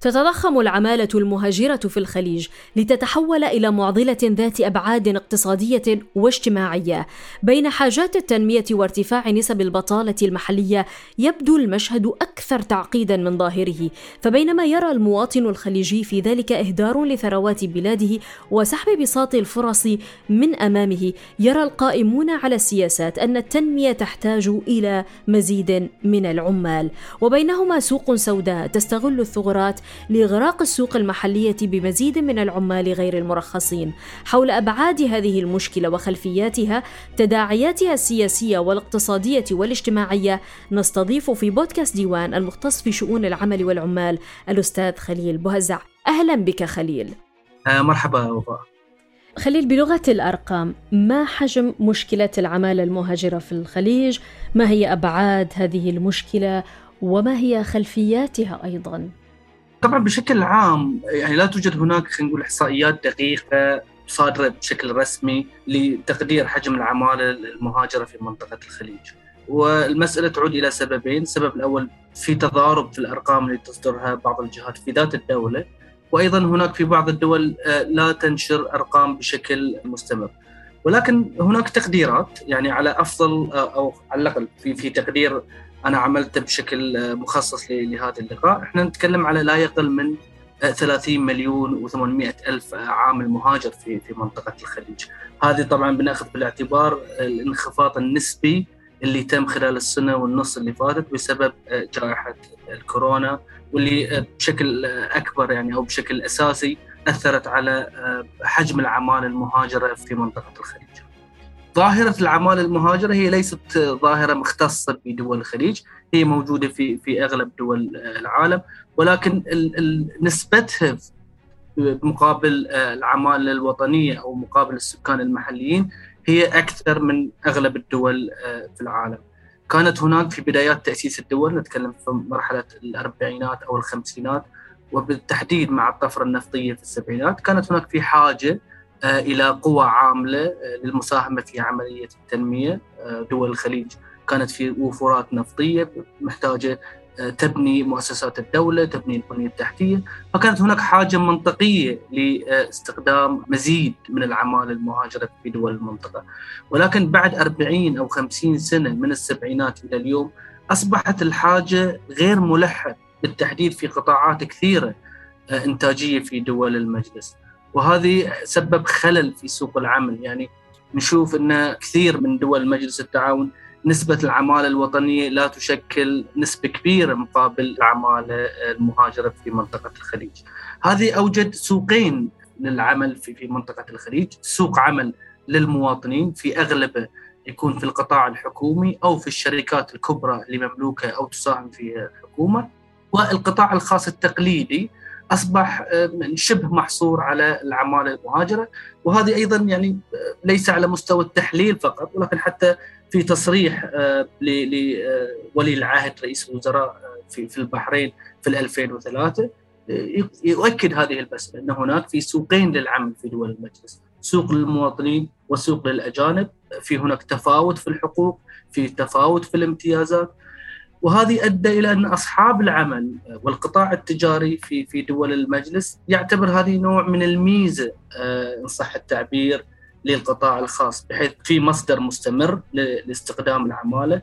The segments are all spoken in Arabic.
تتضخم العمالة المهاجرة في الخليج لتتحول إلى معضلة ذات أبعاد اقتصادية واجتماعية. بين حاجات التنمية وارتفاع نسب البطالة المحلية يبدو المشهد أكثر تعقيدا من ظاهره، فبينما يرى المواطن الخليجي في ذلك إهدار لثروات بلاده وسحب بساط الفرص من أمامه، يرى القائمون على السياسات أن التنمية تحتاج إلى مزيد من العمال، وبينهما سوق سوداء تستغل الثغرات لإغراق السوق المحلية بمزيد من العمال غير المرخصين حول أبعاد هذه المشكلة وخلفياتها تداعياتها السياسية والاقتصادية والاجتماعية نستضيف في بودكاست ديوان المختص في شؤون العمل والعمال الأستاذ خليل بهزع أهلا بك خليل آه مرحبا وفاء خليل بلغة الأرقام ما حجم مشكلة العمالة المهاجرة في الخليج؟ ما هي أبعاد هذه المشكلة؟ وما هي خلفياتها أيضاً؟ طبعا بشكل عام يعني لا توجد هناك خلينا نقول إحصائيات دقيقة صادرة بشكل رسمي لتقدير حجم العمالة المهاجرة في منطقة الخليج. والمسألة تعود إلى سببين، السبب الأول في تضارب في الأرقام اللي تصدرها بعض الجهات في ذات الدولة وأيضا هناك في بعض الدول آه، لا تنشر أرقام بشكل مستمر. ولكن هناك تقديرات يعني على أفضل آه، أو على الأقل في في تقدير أنا عملت بشكل مخصص لهذا اللقاء إحنا نتكلم على لا يقل من 30 مليون و800 ألف عامل مهاجر في في منطقة الخليج هذه طبعا بنأخذ بالاعتبار الانخفاض النسبي اللي تم خلال السنة والنص اللي فاتت بسبب جائحة الكورونا واللي بشكل أكبر يعني أو بشكل أساسي أثرت على حجم الاعمال المهاجرة في منطقة الخليج. ظاهرة العمالة المهاجرة هي ليست ظاهرة مختصة بدول الخليج هي موجودة في في أغلب دول العالم ولكن نسبتها مقابل العمالة الوطنية أو مقابل السكان المحليين هي أكثر من أغلب الدول في العالم. كانت هناك في بدايات تأسيس الدول نتكلم في مرحلة الأربعينات أو الخمسينات وبالتحديد مع الطفرة النفطية في السبعينات كانت هناك في حاجة آه، إلى قوى عاملة آه، للمساهمة في عملية التنمية آه، دول الخليج كانت في وفرات نفطية محتاجة تبني مؤسسات الدولة، تبني البنية التحتية، فكانت هناك حاجة منطقية لاستخدام مزيد من العمالة المهاجرة في دول المنطقة. ولكن بعد 40 أو 50 سنة من السبعينات إلى اليوم أصبحت الحاجة غير ملحة بالتحديد في قطاعات كثيرة إنتاجية في دول المجلس. وهذه سبب خلل في سوق العمل. يعني نشوف إن كثير من دول مجلس التعاون نسبة العمالة الوطنية لا تشكل نسبة كبيرة مقابل العمالة المهاجرة في منطقة الخليج. هذه أوجد سوقين للعمل في في منطقة الخليج. سوق عمل للمواطنين في أغلبه يكون في القطاع الحكومي أو في الشركات الكبرى اللي مملوكة أو تساهم فيها الحكومة. والقطاع الخاص التقليدي أصبح آه، شبه محصور على العمالة المهاجرة. وهذه أيضا يعني آه، ليس على مستوى التحليل فقط ولكن حتى في تصريح آه، لولي العهد رئيس الوزراء في البحرين في 2003 يؤكد هذه المساله أن هناك في سوقين للعمل في دول المجلس، سوق للمواطنين وسوق للأجانب، في هناك تفاوت في الحقوق، في تفاوت في الامتيازات، وهذه أدى إلى أن أصحاب العمل والقطاع التجاري في في دول المجلس يعتبر هذه نوع من الميزة آه، إن صح التعبير للقطاع الخاص بحيث في مصدر مستمر لاستخدام العمالة.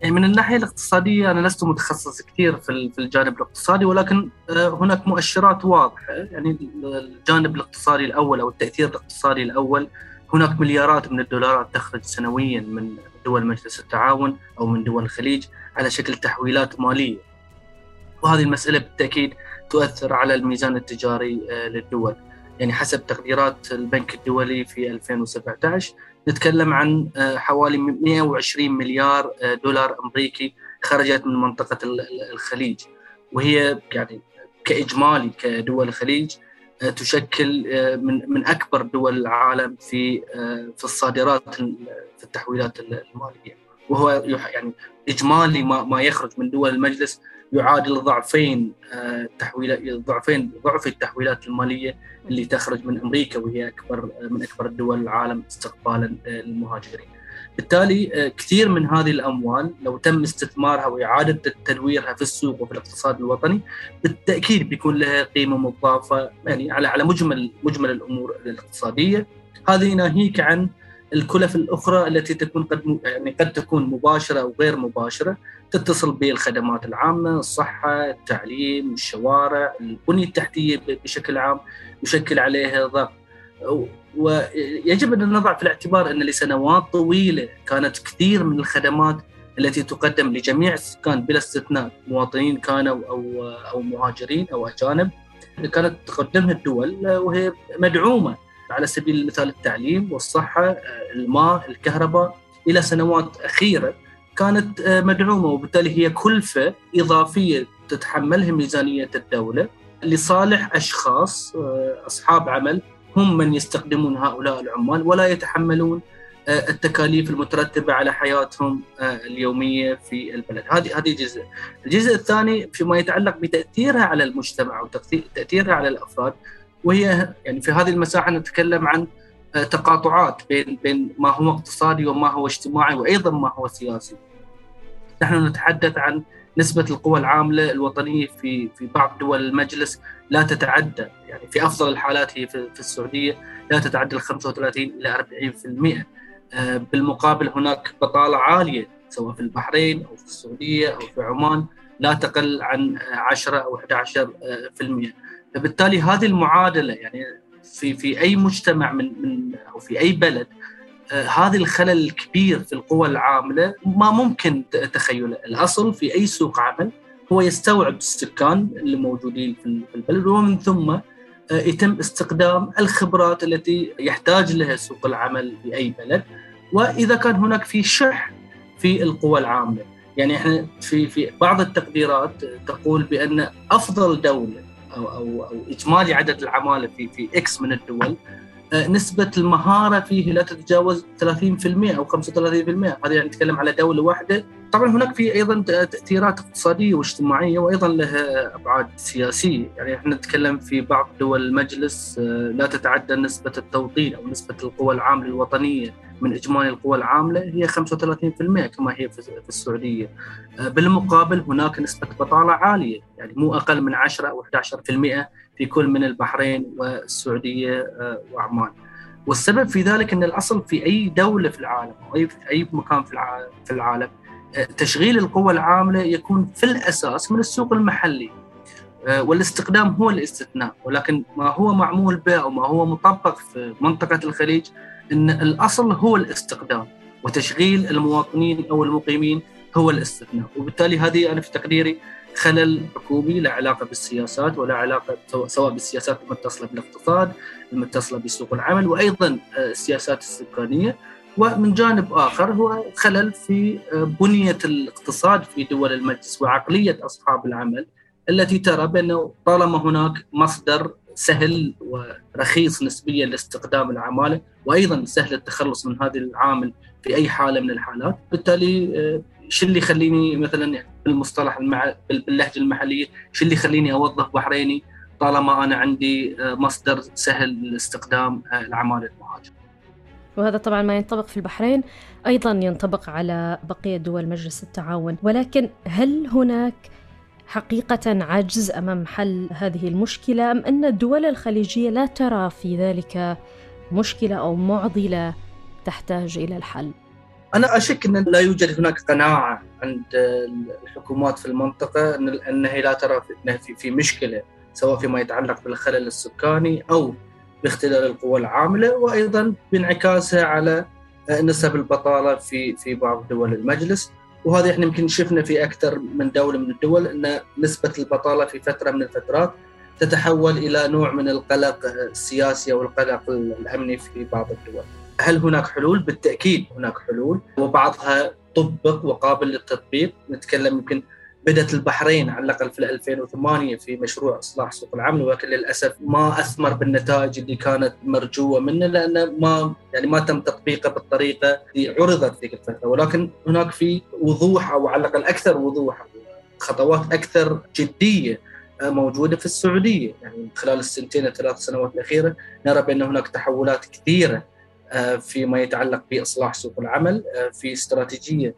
يعني من الناحية الاقتصادية أنا لست متخصص كثير في في الجانب الاقتصادي ولكن آه، هناك مؤشرات واضحة. يعني الجانب الاقتصادي الأول أو التأثير الاقتصادي الأول هناك مليارات من الدولارات تخرج سنويا من دول مجلس التعاون أو من دول الخليج. على شكل تحويلات مالية. وهذه المسألة بالتأكيد تؤثر على الميزان التجاري آه، للدول. يعني حسب تقديرات البنك الدولي في 2017 نتكلم عن آه، حوالي 120 مليار آه، دولار أمريكي خرجت من منطقة الخليج وهي يعني كإجمالي كدول الخليج تشكل من من أكبر دول العالم في في الصادرات في التحويلات المالية وهو يعني إجمالي ما ما يخرج من دول المجلس يعادل ضعفين آه، تحويلات ضعفين ضعف التحويلات المالية اللي تخرج من أمريكا وهي أكبر من أكبر الدول العالم استقبالا للمهاجرين. بالتالي كثير من هذه الأموال لو تم استثمارها وإعادة تدويرها في السوق وفي الاقتصاد الوطني بالتأكيد بيكون لها قيمة مضافة يعني على على مجمل مجمل الأمور الاقتصادية هذه ناهيك عن الكلف الأخرى التي تكون قد يعني قد تكون مباشرة أو غير مباشرة تتصل بالخدمات العامة، الصحة، التعليم، الشوارع، البنية التحتية بشكل عام يشكل عليها ضغط. ويجب أن نضع في الاعتبار أن لسنوات طويلة كانت كثير من الخدمات التي تقدم لجميع السكان بلا استثناء مواطنين كانوا أو أو مهاجرين أو أجانب كانت تقدمها الدول وهي مدعومة على سبيل المثال التعليم والصحة، الماء، الكهرباء إلى سنوات أخيرة كانت مدعومة وبالتالي هي كلفة إضافية تتحملها ميزانية الدولة لصالح أشخاص أصحاب عمل هم من يستخدمون هؤلاء العمال ولا يتحملون التكاليف المترتبة على حياتهم اليومية في البلد، هذه هذه جزء. الجزء الثاني فيما يتعلق بتأثيرها على المجتمع وتاثيرها على الأفراد وهي يعني في هذه المساحة نتكلم عن تقاطعات بين بين ما هو اقتصادي وما هو اجتماعي وأيضا ما هو سياسي. نحن نتحدث عن نسبة القوى العاملة الوطنية في في بعض دول المجلس لا تتعدى. يعني في أفضل الحالات هي في, في السعودية لا تتعدى ال 35 إلى 40% بالمقابل هناك بطالة عالية سواء في البحرين أو في السعودية أو في عمان لا تقل عن 10 أو 11% فبالتالي هذه المعادلة يعني في في أي مجتمع من من أو في أي بلد آه هذا الخلل الكبير في القوى العاملة ما ممكن تخيله، الأصل في أي سوق عمل هو يستوعب السكان اللي موجودين في البلد ومن ثم آه يتم استخدام الخبرات التي يحتاج لها سوق العمل في أي بلد وإذا كان هناك في شح في القوى العاملة، يعني إحنا في في بعض التقديرات تقول بأن أفضل دولة أو أو, أو إجمالي عدد العمالة في في إكس من الدول نسبة المهارة فيه لا تتجاوز 30% أو 35% هذا يعني نتكلم على دولة واحدة. طبعا هناك في أيضا تأثيرات اقتصادية واجتماعية وأيضا لها أبعاد سياسية. يعني إحنا نتكلم في بعض دول المجلس لا تتعدى نسبة التوطين أو نسبة القوى العاملة الوطنية من إجمالي القوى العاملة هي 35% كما هي في السعودية بالمقابل هناك نسبة بطالة عالية يعني مو أقل من 10 أو 11% في كل من البحرين والسعودية وعمان. والسبب في ذلك إن الأصل في أي دولة في العالم أو أي أي مكان في العالم في العالم تشغيل القوى العاملة يكون في الأساس من السوق المحلي. والاستخدام هو الاستثناء. ولكن ما هو معمول به أو ما هو مطبق في منطقة الخليج إن الأصل هو الاستخدام وتشغيل المواطنين أو المقيمين هو الاستثناء. وبالتالي هذه أنا في تقديري خلل حكومي له علاقة بالسياسات ولا علاقة سواء بالسياسات المتصله بالاقتصاد المتصله بسوق العمل وأيضا السياسات السكانية. ومن جانب آخر هو خلل في بنية الاقتصاد في دول المجلس وعقلية أصحاب العمل. التي ترى بأنه طالما هناك مصدر سهل ورخيص نسبيا لاستخدام العمالة وأيضا سهل التخلص من هذا العامل في أي حالة من الحالات، بالتالي شو اللي يخليني مثلا يعني بالمصطلح المع... باللهجة المحلية شو اللي يخليني أوظف بحريني طالما أنا عندي مصدر سهل لاستخدام العمالة المهاجرة. وهذا طبعا ما ينطبق في البحرين أيضا ينطبق على بقية دول مجلس التعاون، ولكن هل هناك حقيقة عجز أمام حل هذه المشكلة أم أن الدول الخليجية لا ترى في ذلك مشكلة أو معضلة تحتاج إلى الحل؟ أنا أشك أن لا يوجد هناك قناعة عند الحكومات في المنطقة ان أنها لا ترى في مشكلة سواء فيما يتعلق بالخلل السكاني أو باختلال القوى العاملة وأيضا بانعكاسها على نسب البطالة في في بعض دول المجلس وهذا إحنا يمكن شفنا في أكثر من دولة من الدول إن نسبة البطالة في فترة من الفترات تتحول إلى نوع من القلق السياسي أو القلق الأمني في بعض الدول. هل هناك حلول؟ بالتأكيد هناك حلول وبعضها طبق وقابل للتطبيق، نتكلم يمكن بدأت البحرين على الأقل في 2008 في مشروع إصلاح سوق العمل ولكن للأسف ما أثمر بالنتائج اللي كانت مرجوة منه لأنه ما يعني ما تم تطبيقه بالطريقة اللي عرضت ذيك الفترة. ولكن هناك في وضوح أو على الأقل أكثر وضوح خطوات أكثر جدية موجودة في السعودية. يعني خلال السنتين الثلاث سنوات الأخيرة نرى بأن هناك تحولات كثيرة فيما يتعلق بإصلاح سوق العمل في استراتيجية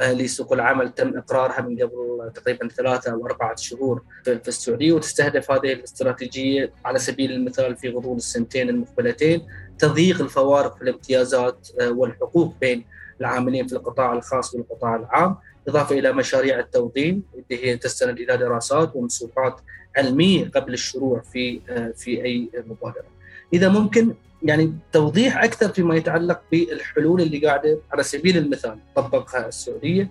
لسوق العمل تم إقرارها من قبل تقريبا ثلاثة أو أربعة شهور في السعودية وتستهدف هذه الاستراتيجية على سبيل المثال في غضون السنتين المقبلتين تضييق الفوارق في الامتيازات والحقوق بين العاملين في القطاع الخاص والقطاع العام إضافة إلى مشاريع التوطين اللي هي تستند إلى دراسات ومسوقات علمية قبل الشروع في في أي مبادرة. إذا ممكن يعني توضيح أكثر فيما يتعلق بالحلول اللي قاعدة على سبيل المثال. طبقها السعودية.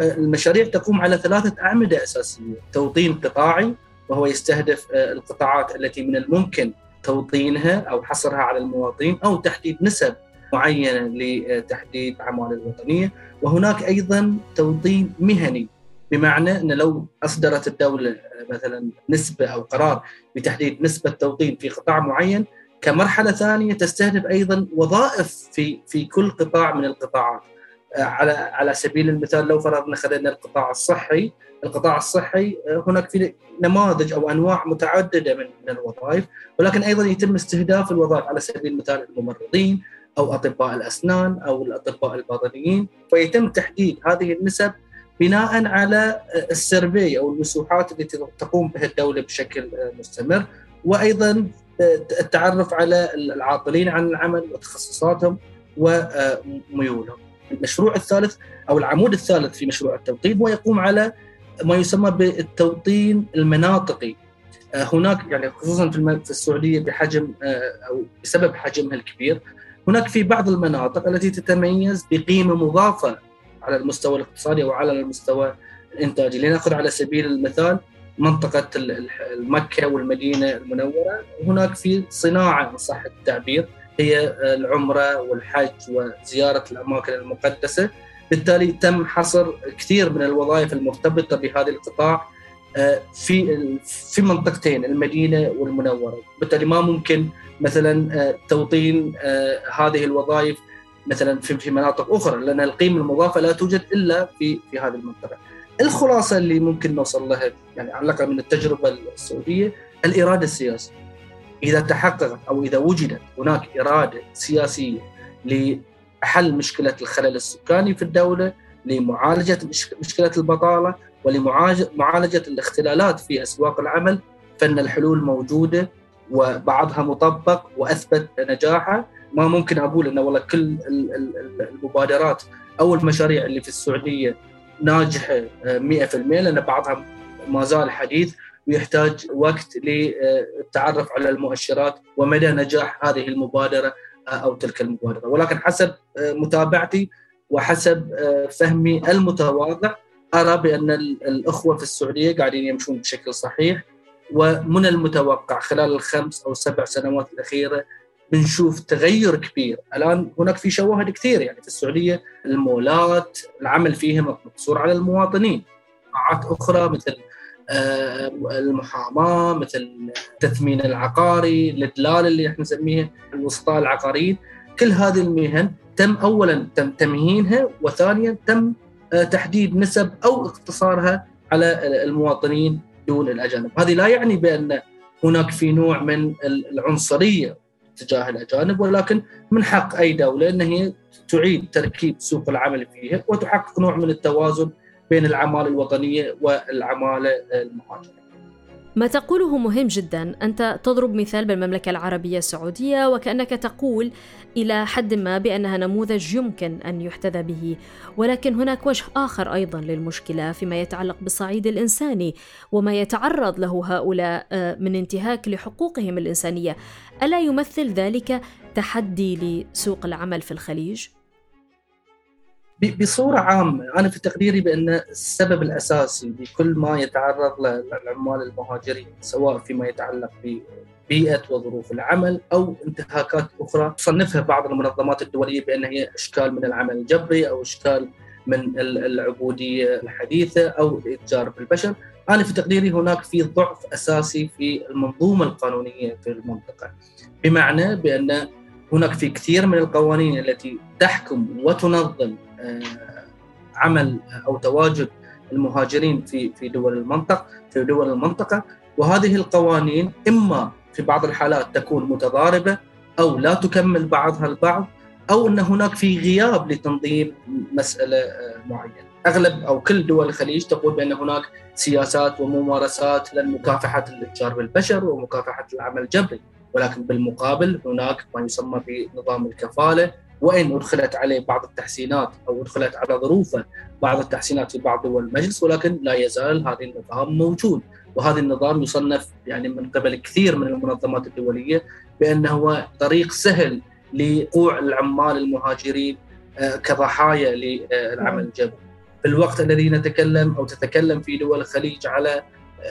المشاريع تقوم على ثلاثة أعمدة أساسية. توطين قطاعي وهو يستهدف القطاعات التي من الممكن توطينها أو حصرها على المواطنين أو تحديد نسب معينة لتحديد أعمال الوطنية. وهناك أيضا توطين مهني. بمعنى أن لو أصدرت الدولة مثلا نسبة أو قرار بتحديد نسبة توطين في قطاع معين كمرحلة ثانية تستهدف أيضا وظائف في في كل قطاع من القطاعات. على على سبيل المثال لو فرضنا خلينا القطاع الصحي القطاع الصحي هناك في نماذج أو أنواع متعددة من من الوظائف ولكن أيضا يتم استهداف الوظائف على سبيل المثال الممرضين أو أطباء الأسنان أو الأطباء الباطنيين. ويتم تحديد هذه النسب بناء على السيرفي أو المسوحات التي تقوم بها الدولة بشكل مستمر. وأيضا التعرف على العاطلين عن العمل وتخصصاتهم وميولهم. المشروع الثالث أو العمود الثالث في مشروع التوطين هو يقوم على ما يسمى بالتوطين المناطقي هناك يعني خصوصا في السعودية بحجم أو بسبب حجمها الكبير هناك في بعض المناطق التي تتميز بقيمة مضافة على المستوى الاقتصادي أو على المستوى الإنتاجي، لنأخذ على سبيل المثال منطقة مكه والمدينة المنورة، هناك في صناعة إن صح التعبير هي العمرة والحج وزيارة الأماكن المقدسة، بالتالي تم حصر كثير من الوظائف المرتبطة بهذا القطاع في في منطقتين المدينة والمنورة، بالتالي ما ممكن مثلا توطين هذه الوظائف مثلا في في مناطق أخرى لأن القيمة المضافة لا توجد إلا في في هذه المنطقة. الخلاصة اللي ممكن نوصل لها يعني على من التجربة السعودية الإرادة السياسية. إذا تحققت أو إذا وجدت هناك إرادة سياسية لحل مشكلة الخلل السكاني في الدولة، لمعالجة مشكلة البطالة ولمعالجه الاختلالات في أسواق العمل فإن الحلول موجودة وبعضها مطبق وأثبت نجاحه ما ممكن أقول انه والله كل المبادرات أو المشاريع اللي في السعودية ناجحه 100% لأن بعضها ما زال حديث ويحتاج وقت للتعرف على المؤشرات ومدى نجاح هذه المبادرة أو تلك المبادرة. ولكن حسب متابعتي وحسب فهمي المتواضع أرى بأن الأخوة في السعودية قاعدين يمشون بشكل صحيح ومن المتوقع خلال الخمس أو سبع سنوات الأخيرة بنشوف تغير كبير، الآن هناك في شواهد كثير يعني في السعودية المولات العمل فيها مقصور على المواطنين، قطاعات أخرى مثل المحاماة مثل التثمين العقاري، الإدلال اللي إحنا نسميه الوسطاء العقاريين، كل هذه المهن تم اولا تم تمهينها وثانيا تم تحديد نسب أو اقتصارها على المواطنين دون الأجانب، هذه لا يعني بأن هناك في نوع من العنصرية تجاه الأجانب ولكن من حق أي دولة إن هي تعيد تركيب سوق العمل فيها وتحقق نوع من التوازن بين العمالة الوطنية والعمالة المهاجرة. ما تقوله مهم جدا أنت تضرب مثال بالمملكة العربية السعودية وكأنك تقول إلى حد ما بأنها نموذج يمكن أن يحتذى به. ولكن هناك وجه آخر أيضا للمشكلة فيما يتعلق بالصعيد الإنساني وما يتعرض له هؤلاء من انتهاك لحقوقهم الإنسانية. ألا يمثل ذلك تحدي لسوق العمل في الخليج؟ بصورة عامة أنا في تقديري بأن السبب الأساسي لكل ما يتعرض للعمال المهاجرين سواء فيما يتعلق ببيئه وظروف العمل أو انتهاكات أخرى تصنفها بعض المنظمات الدولية بأن هي إشكال من العمل الجبري أو إشكال من العبودية الحديثة أو الإتجار بالبشر، أنا في تقديري هناك في ضعف أساسي في المنظومة القانونية في المنطقة. بمعنى بأن هناك في كثير من القوانين التي تحكم وتنظم عمل أو تواجد المهاجرين في في دول المنطقة في دول المنطقة وهذه القوانين إما في بعض الحالات تكون متضاربة أو لا تكمل بعضها البعض أو أن هناك في غياب لتنظيم مسألة معينة. أغلب أو كل دول الخليج تقول بأن هناك سياسات وممارسات لمكافحه الاتجار بالبشر ومكافحة العمل الجبري، ولكن بالمقابل هناك ما يسمى بنظام الكفالة وإن أدخلت عليه بعض التحسينات أو أدخلت على ظروفه بعض التحسينات في بعض دول المجلس ولكن لا يزال هذا النظام موجود وهذا النظام يصنف يعني من قبل كثير من المنظمات الدولية بأنه هو طريق سهل لوقوع العمال المهاجرين آه، كضحايا للعمل الجبري. في الوقت الذي نتكلم أو تتكلم في دول الخليج على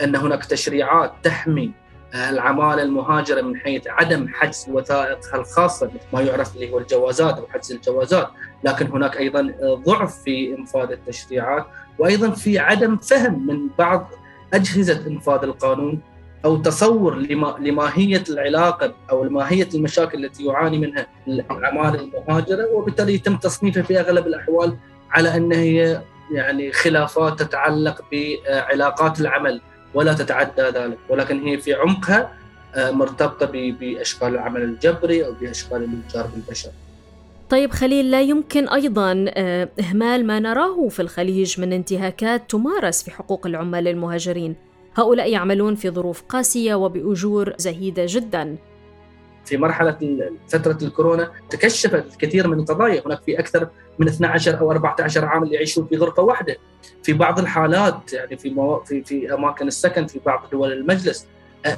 أن هناك تشريعات تحمي العمالة المهاجرة من حيث عدم حجز وثائقها الخاصة مثل ما يعرف اللي هو الجوازات أو حجز الجوازات لكن هناك أيضا ضعف في إنفاذ التشريعات وأيضا في عدم فهم من بعض أجهزة إنفاذ القانون أو تصور لماهية العلاقة أو ماهية المشاكل التي يعاني منها العمالة المهاجرة وبالتالي يتم تصنيفها في أغلب الأحوال على أن هي يعني خلافات تتعلق بعلاقات العمل. ولا تتعدى ذلك. ولكن هي في عمقها آه، مرتبطة بأشكال العمل الجبري أو بأشكال الإتجار بالبشر. طيب خليل لا يمكن أيضا آه، إهمال ما نراه في الخليج من انتهاكات تمارس في حقوق العمال المهاجرين. هؤلاء يعملون في ظروف قاسية وبأجور زهيدة جدا. في مرحلة فترة الكورونا تكشفت الكثير من القضايا. هناك في أكثر من 12 أو 14 عامل يعيشون في غرفة واحدة. في بعض الحالات يعني في مو... في في أماكن السكن في بعض دول المجلس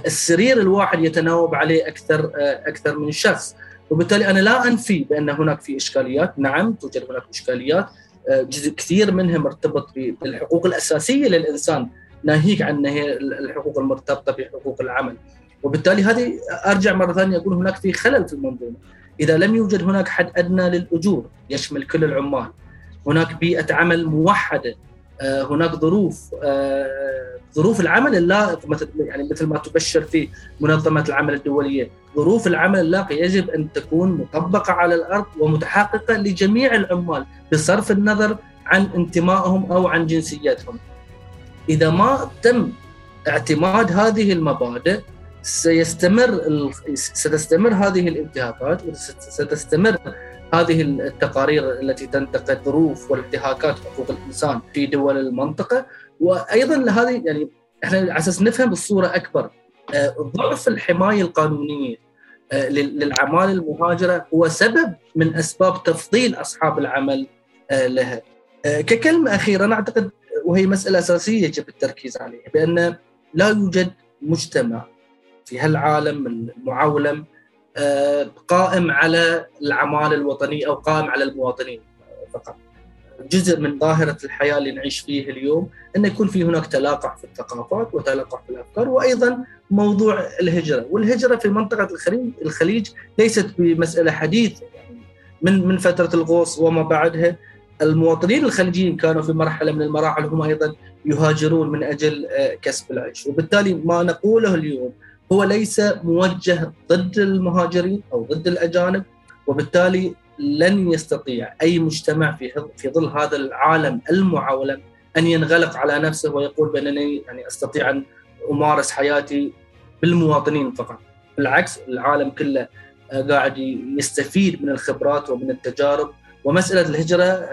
السرير الواحد يتناوب عليه أكثر أكثر من شخص. وبالتالي أنا لا أنفي بأن هناك في إشكاليات. نعم توجد هناك إشكاليات. جزء كثير منها مرتبط بالحقوق الأساسية للإنسان ناهيك عن الحقوق المرتبطة بحقوق العمل. وبالتالي هذه أرجع مرة ثانية أقول هناك في خلل في المنظومة إذا لم يوجد هناك حد أدنى للأجور يشمل كل العمال هناك بيئة عمل موحدة آه، هناك ظروف آه، ظروف العمل اللائق مثل يعني مثل ما تبشر في منظمة العمل الدولية، ظروف العمل اللائقه يجب أن تكون مطبقة على الأرض ومتحققة لجميع العمال بصرف النظر عن انتمائهم أو عن جنسيتهم. إذا ما تم اعتماد هذه المبادئ سيستمر ستستمر هذه الانتهاكات وستستمر هذه التقارير التي تنتقد ظروف وانتهاكات حقوق الإنسان في دول المنطقة وأيضا لهذه يعني إحنا على أساس نفهم الصورة أكبر آه، ضعف الحماية القانونية آه، للعمال المهاجرة هو سبب من أسباب تفضيل أصحاب العمل آه، لها. ككلمة أخيرة أنا أعتقد وهي مسألة أساسية يجب التركيز عليها بأن لا يوجد مجتمع في هالعالم المعولم آه، قائم على العمالة الوطنية أو قائم على المواطنين فقط. جزء من ظاهرة الحياة اللي نعيش فيه اليوم أن يكون في هناك تلاقح في الثقافات وتلاقح في الأفكار وأيضا موضوع الهجرة. والهجرة في منطقة الخليج, الخليج ليست بمسألة حديثة يعني من من فترة الغوص وما بعدها المواطنين الخليجيين كانوا في مرحلة من المراحل هم أيضا يهاجرون من أجل آه، كسب العيش. وبالتالي ما نقوله اليوم هو ليس موجه ضد المهاجرين أو ضد الأجانب وبالتالي لن يستطيع أي مجتمع في في ظل هذا العالم المعولم أن ينغلق على نفسه ويقول بأنني يعني أستطيع أن أمارس حياتي بالمواطنين فقط. بالعكس العالم كله قاعد يستفيد من الخبرات ومن التجارب ومسألة الهجرة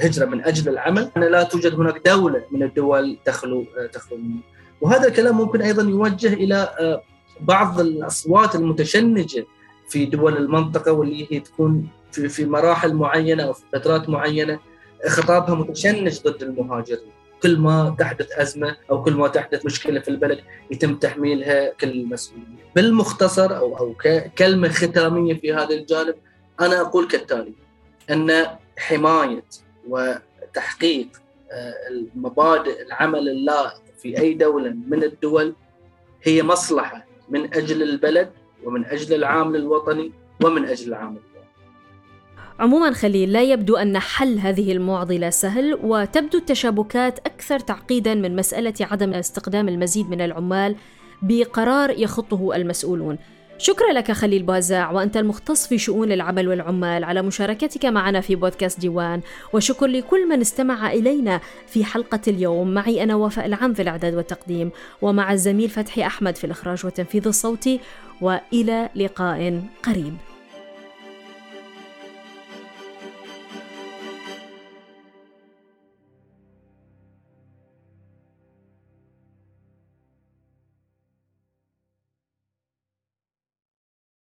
هجرة من أجل العمل. لا توجد هناك دولة من الدول تخلو تخلو منه وهذا الكلام ممكن أيضا يوجه إلى آه، بعض الأصوات المتشنجة في دول المنطقة واللي هي تكون في في مراحل معينة أو في فترات معينة خطابها متشنج ضد المهاجرين كل ما تحدث أزمة أو كل ما تحدث مشكلة في البلد يتم تحميلها كل المسؤوليه. بالمختصر أو أو كلمة ختامية في هذا الجانب أنا أقول كالتالي أن حماية وتحقيق آه، المبادئ العمل اللائق في أي دولة من الدول هي مصلحة من أجل البلد ومن أجل العامل الوطني ومن أجل العامل عموما خليل لا يبدو أن حل هذه المعضلة سهل وتبدو التشابكات أكثر تعقيدا من مسألة عدم استخدام المزيد من العمال بقرار يخطه المسؤولون. شكرا لك خليل بازاع وأنت المختص في شؤون العمل والعمال. على مشاركتك معنا في بودكاست ديوان. وشكر لكل من استمع إلينا في حلقة اليوم. معي أنا وفاء العام في الإعداد والتقديم ومع الزميل فتحي أحمد في الإخراج والتنفيذ الصوتي. وإلى لقاء قريب.